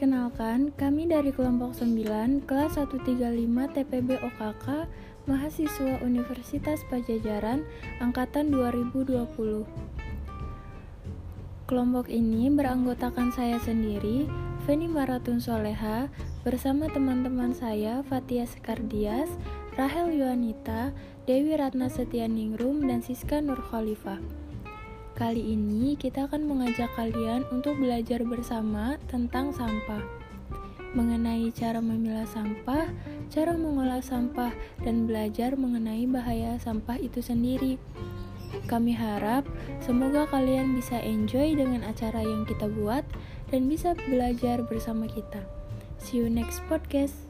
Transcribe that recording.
Perkenalkan, kami dari kelompok 9, kelas 135 TPB OKK, mahasiswa Universitas Pajajaran, angkatan 2020. Kelompok ini beranggotakan saya sendiri, Feni Maratun Soleha, bersama teman-teman saya Fatia Sekardias, Rahel Yuanita, Dewi Ratna Setianingrum, dan Siska Nur Khalifah. Kali ini kita akan mengajak kalian untuk belajar bersama tentang sampah. Mengenai cara memilah sampah, cara mengolah sampah, dan belajar mengenai bahaya sampah itu sendiri. Kami harap semoga kalian bisa enjoy dengan acara yang kita buat dan bisa belajar bersama kita. See you next podcast.